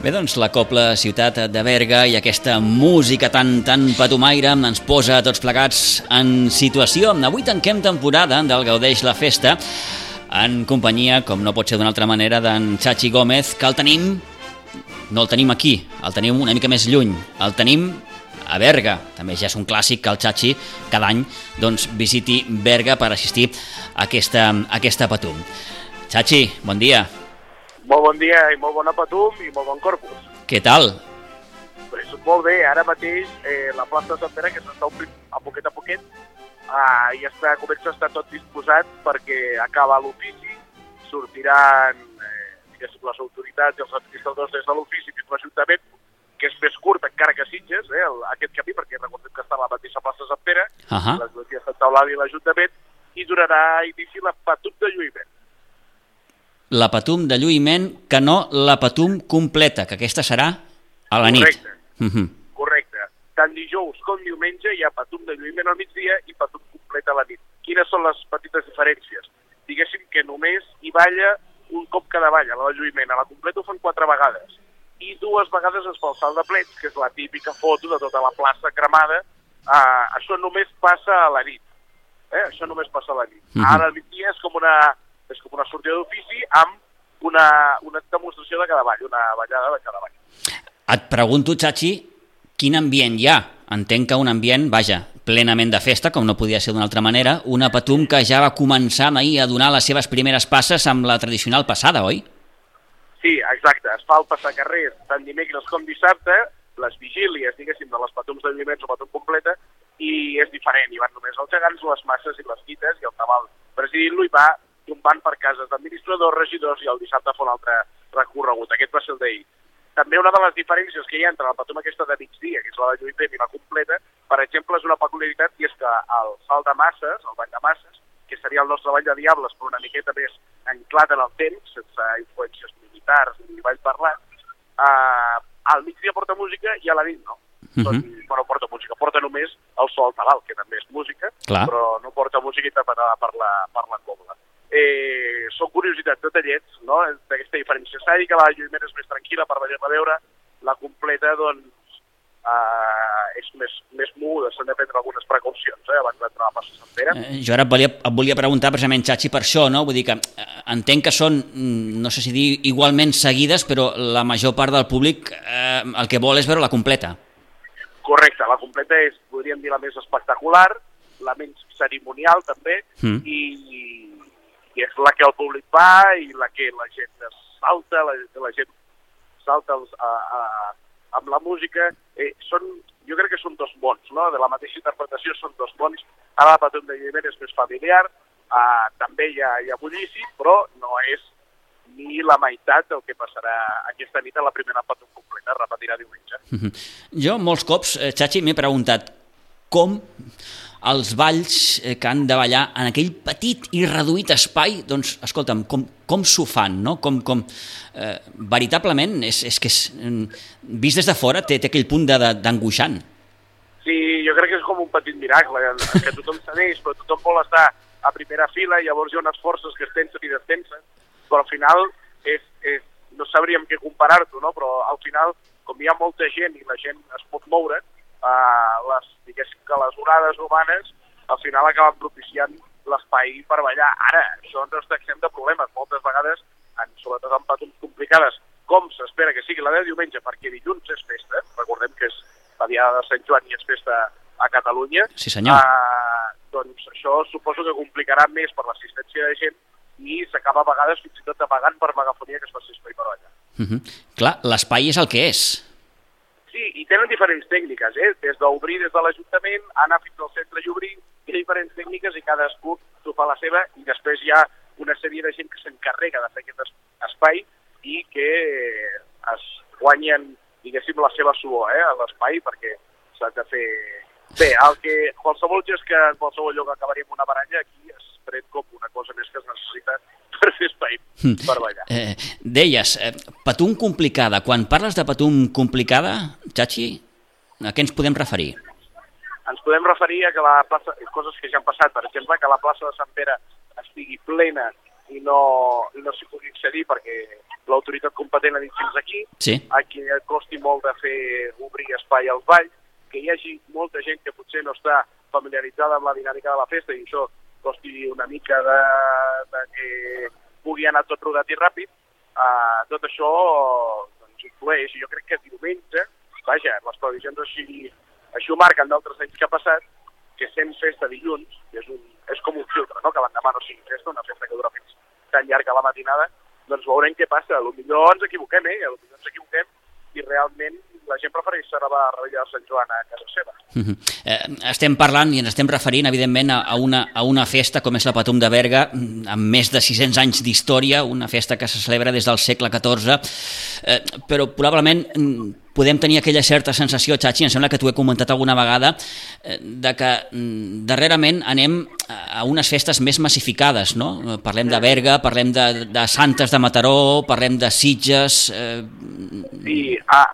Bé, doncs la Copla Ciutat de Berga i aquesta música tan, tan patumaire ens posa a tots plegats en situació. Avui tanquem temporada del Gaudeix la Festa en companyia, com no pot ser d'una altra manera, d'en Chachi Gómez, que el tenim, no el tenim aquí, el tenim una mica més lluny, el tenim a Berga. També ja és un clàssic que el Chachi cada any doncs, visiti Berga per assistir a aquesta, a aquesta patum. Chachi, bon dia. Molt bon dia i molt bon apatum i molt bon corpus. Què tal? Pues, molt bé, ara mateix eh, la plaça de Sant Pere que s'està omplint a poquet a poquet eh, i està, comença a estar tot disposat perquè acaba l'ofici, sortiran eh, les autoritats i els administradors des de l'ofici fins l'Ajuntament, que és més curt encara que Sitges, eh, el, aquest camí, perquè recordem que està a la mateixa plaça de Sant Pere, uh -huh. l'església de Santa Eulàlia i l'Ajuntament, i donarà inici la patum de lluïment la patum de lluïment que no la patum completa, que aquesta serà a la nit. Correcte. Uh -huh. Correcte. Tant dijous com diumenge hi ha patum de lluïment al migdia i patum completa a la nit. Quines són les petites diferències? Diguéssim que només hi balla un cop cada balla, la de lluïment. A la completa ho fan quatre vegades. I dues vegades es fa el salt de plets, que és la típica foto de tota la plaça cremada. Uh, això només passa a la nit. Eh? Això només passa a la nit. Uh -huh. Ara al migdia és com una és com una sortida d'ofici amb una, una demostració de cada ball, una ballada de cada ball. Et pregunto, Chachi, quin ambient hi ha? Entenc que un ambient, vaja, plenament de festa, com no podia ser d'una altra manera, una Patum que ja va començar ahir a donar les seves primeres passes amb la tradicional passada, oi? Sí, exacte. Es fa el passacarrers tant dimecres com dissabte, les vigílies, diguéssim, de les patums de lliments o patum completa, i és diferent. Hi van només els gegants, les masses i les guites, i el tabal presidint-lo hi va tombant per cases d'administradors, regidors, i el dissabte fa un altre recorregut. Aquest va ser el d'ahir. També una de les diferències que hi ha entre la patum aquesta de migdia, que és la de Lluïment i la completa, per exemple, és una peculiaritat, i és que el salt de masses, el ball de masses, que seria el nostre ball de diables, però una miqueta més anclat en el temps, sense influències militars ni ball parlat, eh, al migdia porta música i a la nit no. Uh -huh. bueno, porta música, porta només el sol tabal, que també és música, Clar. però no porta música interpretada per la, per la cobla eh, són curiositats, detallets, no?, d'aquesta diferència. S'ha dit que la lluïment és més tranquil·la per venir-la a veure, la completa, doncs, eh, és més, més muda, s'han de prendre algunes precaucions, eh, abans d'entrar a la plaça Sant Pere. Eh, jo ara et volia, et volia preguntar precisament, Xachi, per això, no? Vull dir que eh, entenc que són, mm, no sé si dir igualment seguides, però la major part del públic eh, el que vol és veure la completa. Correcte, la completa és, podríem dir, la més espectacular, la menys cerimonial també, mm. i, i és la que el públic va i la que la gent salta, la, la gent salta els, a, a, amb la música. Eh, són, jo crec que són dos mons, no? de la mateixa interpretació són dos mons. Ara la Patum de Llibert és més familiar, eh, també hi ha, hi ha bullici, però no és ni la meitat del que passarà aquesta nit a la primera Patum completa, repetirà diumenge. Mm -hmm. Jo molts cops, eh, Xachi, m'he preguntat com els balls eh, que han de ballar en aquell petit i reduït espai, doncs, escolta'm, com, com s'ho fan, no? Com, com, eh, veritablement, és, és que és, vist des de fora té, té aquell punt d'angoixant. Sí, jo crec que és com un petit miracle, que tothom cedeix, però tothom vol estar a primera fila, i llavors hi ha unes forces que es tensen i destensen, però al final és, és, no sabríem què comparar-ho, no? però al final, com hi ha molta gent i la gent es pot moure, eh, les, diguéssim que les onades humanes al final acaben propiciant l'espai per ballar. Ara, això ens està exempt de problemes. Moltes vegades, en, sobretot en patums complicades, com s'espera que sigui la de diumenge, perquè dilluns és festa, recordem que és la diada de Sant Joan i és festa a Catalunya, sí, senyor. Eh, doncs això suposo que complicarà més per l'assistència de gent i s'acaba a vegades fins i tot apagant per megafonia que es faci espai per ballar. Uh -huh. Clar, l'espai és el que és Sí, i tenen diferents tècniques, eh? des d'obrir des de l'Ajuntament, anar fins al centre i obrir, hi ha diferents tècniques i cadascú t'ho fa la seva i després hi ha una sèrie de gent que s'encarrega de fer aquest espai i que es guanyen, diguéssim, la seva suor eh, a l'espai perquè s'ha de fer... Bé, el que qualsevol gest que en qualsevol lloc acabaria amb una baralla, aquí es pren com una cosa més que es necessita per fer espai hm. per ballar. Eh, deies, eh, patum complicada. Quan parles de patum complicada, Chachi, a què ens podem referir? Ens podem referir a que la plaça, coses que ja han passat, per exemple, que la plaça de Sant Pere estigui plena i no, i no s'hi pugui accedir perquè l'autoritat competent ha dit fins aquí, Sí. a qui costi molt de fer obrir espai als balls, que hi hagi molta gent que potser no està familiaritzada amb la dinàmica de la festa i això costi una mica de, de que pugui anar tot rodat i ràpid, uh, tot això doncs, influeix. Jo crec que diumenge, vaja, les previsions així, així ho marquen d'altres anys que ha passat, que sent festa dilluns, és, un, és com un filtre, no? que l'endemà no sigui festa, una festa que dura fins tan llarga la matinada, doncs veurem què passa. A lo millor ens equivoquem, eh? A lo millor ens equivoquem i realment la gent prefereix celebrar el Revetlla de Sant Joan a casa seva. Mhm. Eh, estem parlant i ens estem referint, evidentment, a, a, una, a una festa com és la Patum de Berga, mm, amb més de 600 anys d'història, una festa que se celebra des del segle XIV, eh, però probablement mm, podem tenir aquella certa sensació, Xachi, em sembla que t'ho he comentat alguna vegada, eh, de que mm, darrerament anem a unes festes més massificades, no? Parlem de Berga, parlem de, de Santes de Mataró, parlem de Sitges... Eh, I a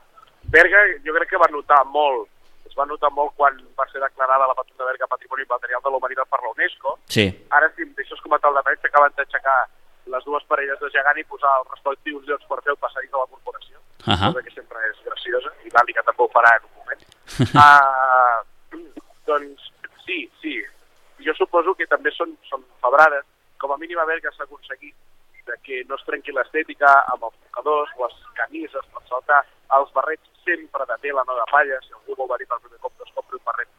Berga jo crec que va notar molt, es va notar molt quan va ser declarada la Patum de Berga Patrimoni Material de la Humanitat per la UNESCO. sí, Ara, si em deixes comentar el detall, s'acaben d'aixecar les dues parelles de gegant i posar els respectius llocs per fer el passadís de la corporació, uh -huh que sempre és graciosa, i l'Àlica també ho farà en un moment. Uh, doncs, sí, sí, jo suposo que també són, són febrades, com a mínim a Berga s'ha aconseguit de que no es trenqui l'estètica amb els mocadors, les camises per saltar, els barrets sempre de tela, no de palla, si algú vol venir per primer cop es compri un barret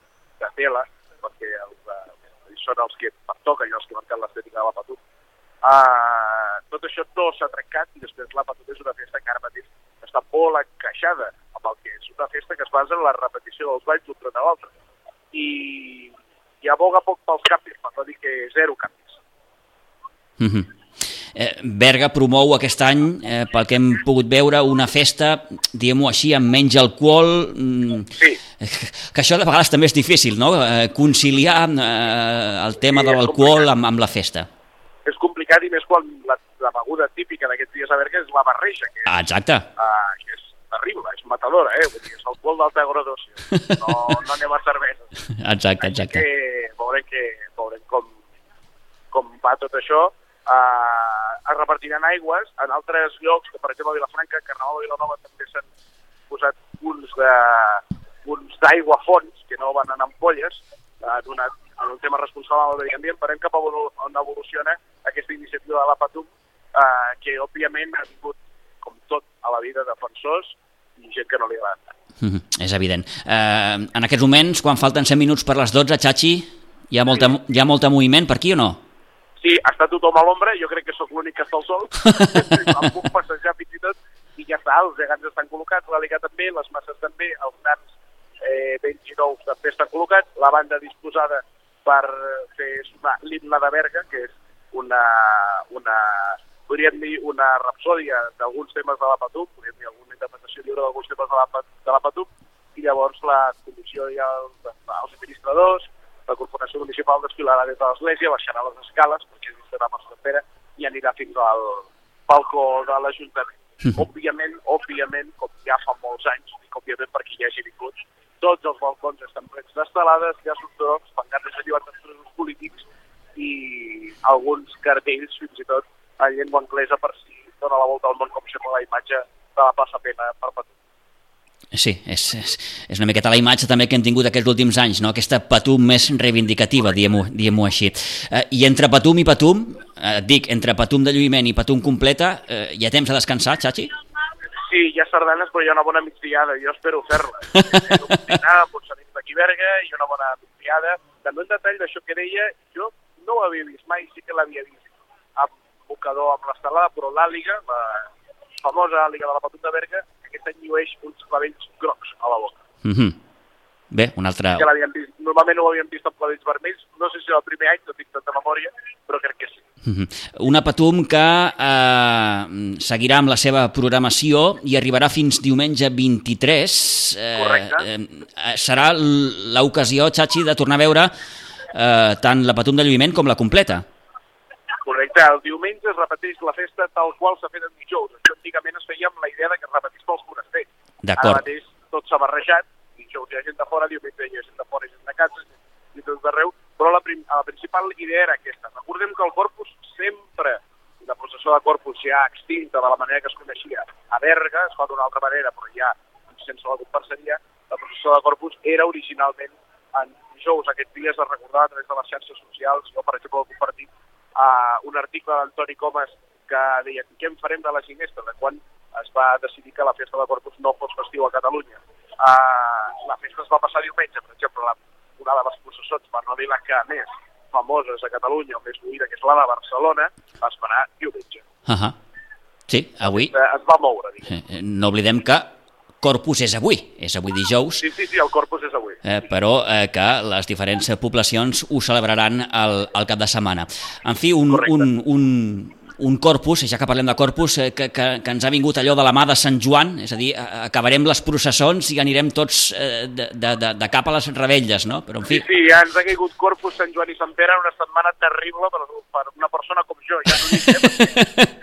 de tela, perquè els, uh, són els que pertoquen i els que marquen l'estètica de la Patum. Uh, tot això no s'ha trencat i després la Patum és una festa que ara mateix està molt encaixada amb el que és una festa que es basa en la repetició dels balls d'un tret a l'altre. I, i aboga poc pels canvis, per no dir que zero canvis. Uh -huh. eh, Berga promou aquest any, eh, pel que hem pogut veure, una festa, diguem-ho així, amb menys alcohol, mm, Sí, que això de vegades també és difícil, no? Eh, conciliar eh, el tema Sí, de és l'alcohol amb, amb la festa. és complicat i més quan la, la beguda típica d'aquests dies a Berga és la barreja, que, Ah, exacte. uh, que és terrible, és matadora, eh? Vull dir, és alcohol d'alta graduació. No, no anem a cerveses. Exacte, exacte. que veurem, que, veurem com, com va tot això. Uh, es repartiran aigües en altres llocs, que per exemple a Vilafranca, Carnaval de Vilanova també s'han posat punts de punts d'aigua fons, que no van en ampolles, uh, donat en un tema responsable del medi ambient, veurem cap a on on evoluciona aquesta iniciativa de la Patum, uh, que òbviament ha tingut, com tot a la vida, defensors i gent que no li agrada. Mm -hmm, és evident. Eh, en aquests moments, quan falten 100 minuts per les 12, Xachi, hi ha molta, hi ha molta moviment per aquí o no? Sí, està tothom a l'ombra, jo crec que sóc l'únic que està al sol, em puc passejar fins i tot, i ja està, els gegants estan col·locats, la Liga també, les masses també, els nans eh, 29 també estan col·locats, la banda disposada per fer sonar l'himne de Berga, que és una, una podríem dir una rapsòdia d'alguns temes de la Patum, podríem dir alguna interpretació lliure d'alguns temes de la, de la Patum, i llavors la comissió i els, els administradors, la corporació municipal desfilarà des de l'església, baixarà les escales, perquè estarà per Sant Pere, i anirà fins al balcó de l'Ajuntament. òbviament, òbviament, com ja fa molts anys, dic òbviament perquè hi hagi vingut, tots els balcons estan plens d'estelades, llaços grocs, pancartes de llibertats presos polítics i alguns cartells, fins i tot, en llengua anglesa per si dona la volta al món com sembla la imatge de la plaça Pena per Patum. Sí, és, és, és una miqueta la imatge també que hem tingut aquests últims anys, no? aquesta Patum més reivindicativa, diguem-ho diguem així. Eh, I entre Patum i Patum, eh, et dic, entre Patum de lluïment i Patum completa, eh, hi ha temps a descansar, Xachi? Sí, hi ha sardanes, però hi ha una bona migdiada, jo espero fer-la. Eh, dinar, potser nits d'aquí Berga, i una bona migdiada. També un detall d'això que deia, jo no ho havia vist mai, sí que l'havia vist amb mocador, amb l'estelada, però l'àliga, la famosa àliga de la Patum de Berga, aquest any llueix uns clavells grocs a la boca. Mm -hmm. Bé, un altre... Ja vist, normalment ho havíem vist amb clavells vermells, no sé si era el primer any, no tinc tanta memòria, però crec que sí. Mm -hmm. Una Patum que eh, seguirà amb la seva programació i arribarà fins diumenge 23. Eh, Correcte. Eh, serà l'ocasió, Xachi, de tornar a veure eh, tant la Patum de lluïment com la completa. Correcte, el diumenge es repeteix la festa tal qual s'ha fet en dijous. Això antigament es feia amb la idea de que es repetís pels monestirs. Ara mateix tot s'ha barrejat, dijous hi ha gent de fora, diumenge hi ha gent de fora, hi ha gent de casa, gent de tot arreu, però la, prim, la principal idea era aquesta. Recordem que el Corpus sempre la processó de Corpus ja extinta de la manera que es coneixia a Berga, es fa d'una altra manera, però ja sense la comparseria, la processó de Corpus era originalment en dijous, aquests dies es recordava a través de les xarxes socials, jo per exemple he compartit uh, un article d'Antoni Comas que deia què en farem de la Ginesta, de quan es va decidir que la festa de Corpus no fos festiu a Catalunya. Uh, la festa es va passar diumenge, per exemple, la, una de les processons, per no dir la que més famoses a Catalunya, o més lluïda, que és la de Barcelona, va esperar diumenge. Uh -huh. Sí, avui... Es va moure, diguem. Eh, no oblidem que Corpus és avui, és avui dijous. Sí, sí, sí, el Corpus és avui. Eh, però eh, que les diferents poblacions ho celebraran el, el cap de setmana. En fi, un, un, un, un corpus, ja que parlem de corpus, eh, que, que, que ens ha vingut allò de la mà de Sant Joan, és a dir, acabarem les processons i anirem tots eh, de, de, de cap a les rebelles, no? Però, en fi... Sí, sí, ja ens ha caigut corpus Sant Joan i Sant Pere una setmana terrible per, per una persona com jo, ja no dic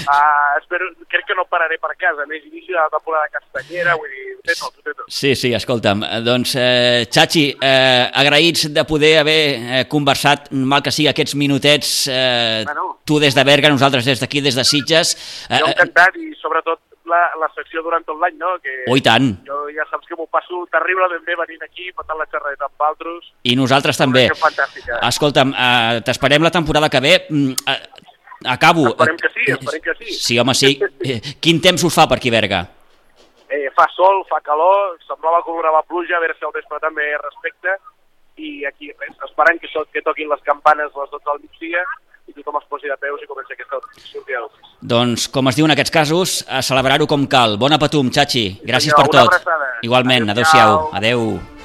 Uh, espero, crec que no pararé per casa, més inici de la temporada castanyera, vull dir, Sí, sí, escolta'm, doncs, eh, Xachi, eh, agraïts de poder haver eh, conversat, mal que sigui, aquests minutets, eh, bueno. tu des de Berga, nosaltres des d'aquí, des de Sitges. Eh, jo encantat i sobretot la, la secció durant tot l'any, no? Que oh, i tant. Jo ja saps que m'ho passo terriblement bé venint aquí, patant la xerrada amb altres. I nosaltres també. Escolta'm, eh, t'esperem la temporada que ve. Mm, eh, Acabo. Esperem que sí, esperem que sí. Sí, home, sí. Eh, quin temps us fa per aquí, Berga? Fa sol, fa calor, semblava que donava pluja, a veure si el vespre també respecte, i aquí res, esperant que, so, que toquin les campanes a les 12 del migdia i tothom es posi de peus i comenci aquesta sortida Doncs, com es diu en aquests casos, a celebrar-ho com cal. Bona patum, Xachi. Gràcies Senyor, per tot. Igualment, adeu-siau. Adeu. -siau. adeu.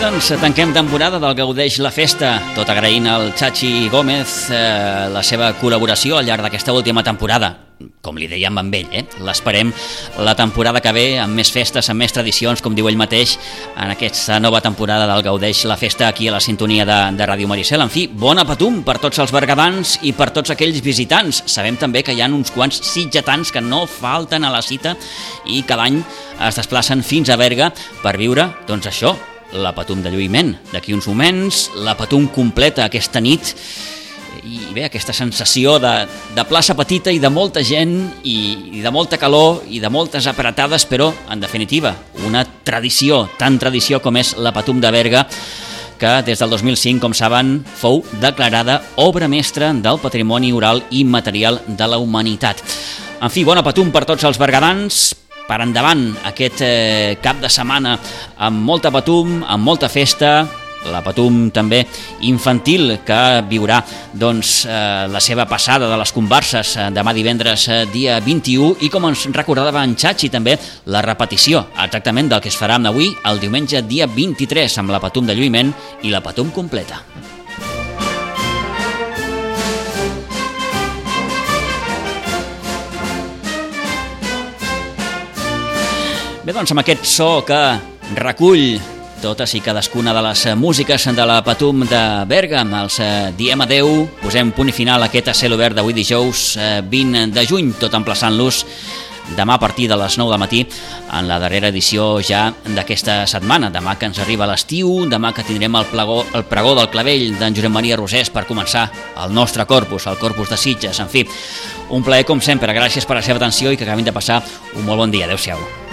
Doncs tanquem temporada del Gaudeix la Festa, tot agraint al Chachi Gómez eh, la seva col·laboració al llarg d'aquesta última temporada. Com li dèiem amb ell, eh? l'esperem la temporada que ve amb més festes, amb més tradicions, com diu ell mateix, en aquesta nova temporada del Gaudeix la Festa aquí a la sintonia de, de Ràdio Maricel. En fi, bona patum per tots els bergadans i per tots aquells visitants. Sabem també que hi ha uns quants sitgetans que no falten a la cita i cada any es desplacen fins a Berga per viure, doncs això, la Patum de lluïment. D'aquí uns moments, la Patum completa aquesta nit i bé, aquesta sensació de, de plaça petita i de molta gent i, i de molta calor i de moltes apretades, però, en definitiva, una tradició, tan tradició com és la Patum de Berga, que des del 2005, com saben, fou declarada obra mestra del patrimoni oral i material de la humanitat. En fi, bona patum per tots els bergadans, per endavant aquest eh, cap de setmana amb molta patum, amb molta festa, la Patum també infantil que viurà doncs, eh, la seva passada de les converses eh, demà divendres eh, dia 21 i com ens recordava en Xachi també la repetició exactament del que es farà avui el diumenge dia 23 amb la Patum de lluïment i la Patum completa. Bé, doncs amb aquest so que recull totes i cadascuna de les músiques de la Patum de Berga, els eh, diem adeu, posem punt i final a aquest a cel obert d'avui dijous 20 eh, de juny, tot emplaçant-los demà a partir de les 9 del matí en la darrera edició ja d'aquesta setmana. Demà que ens arriba l'estiu, demà que tindrem el, plegó, el pregó del clavell d'en Josep Maria Rosés per començar el nostre corpus, el corpus de Sitges. En fi, un plaer com sempre. Gràcies per la seva atenció i que acabin de passar un molt bon dia. Adéu-siau.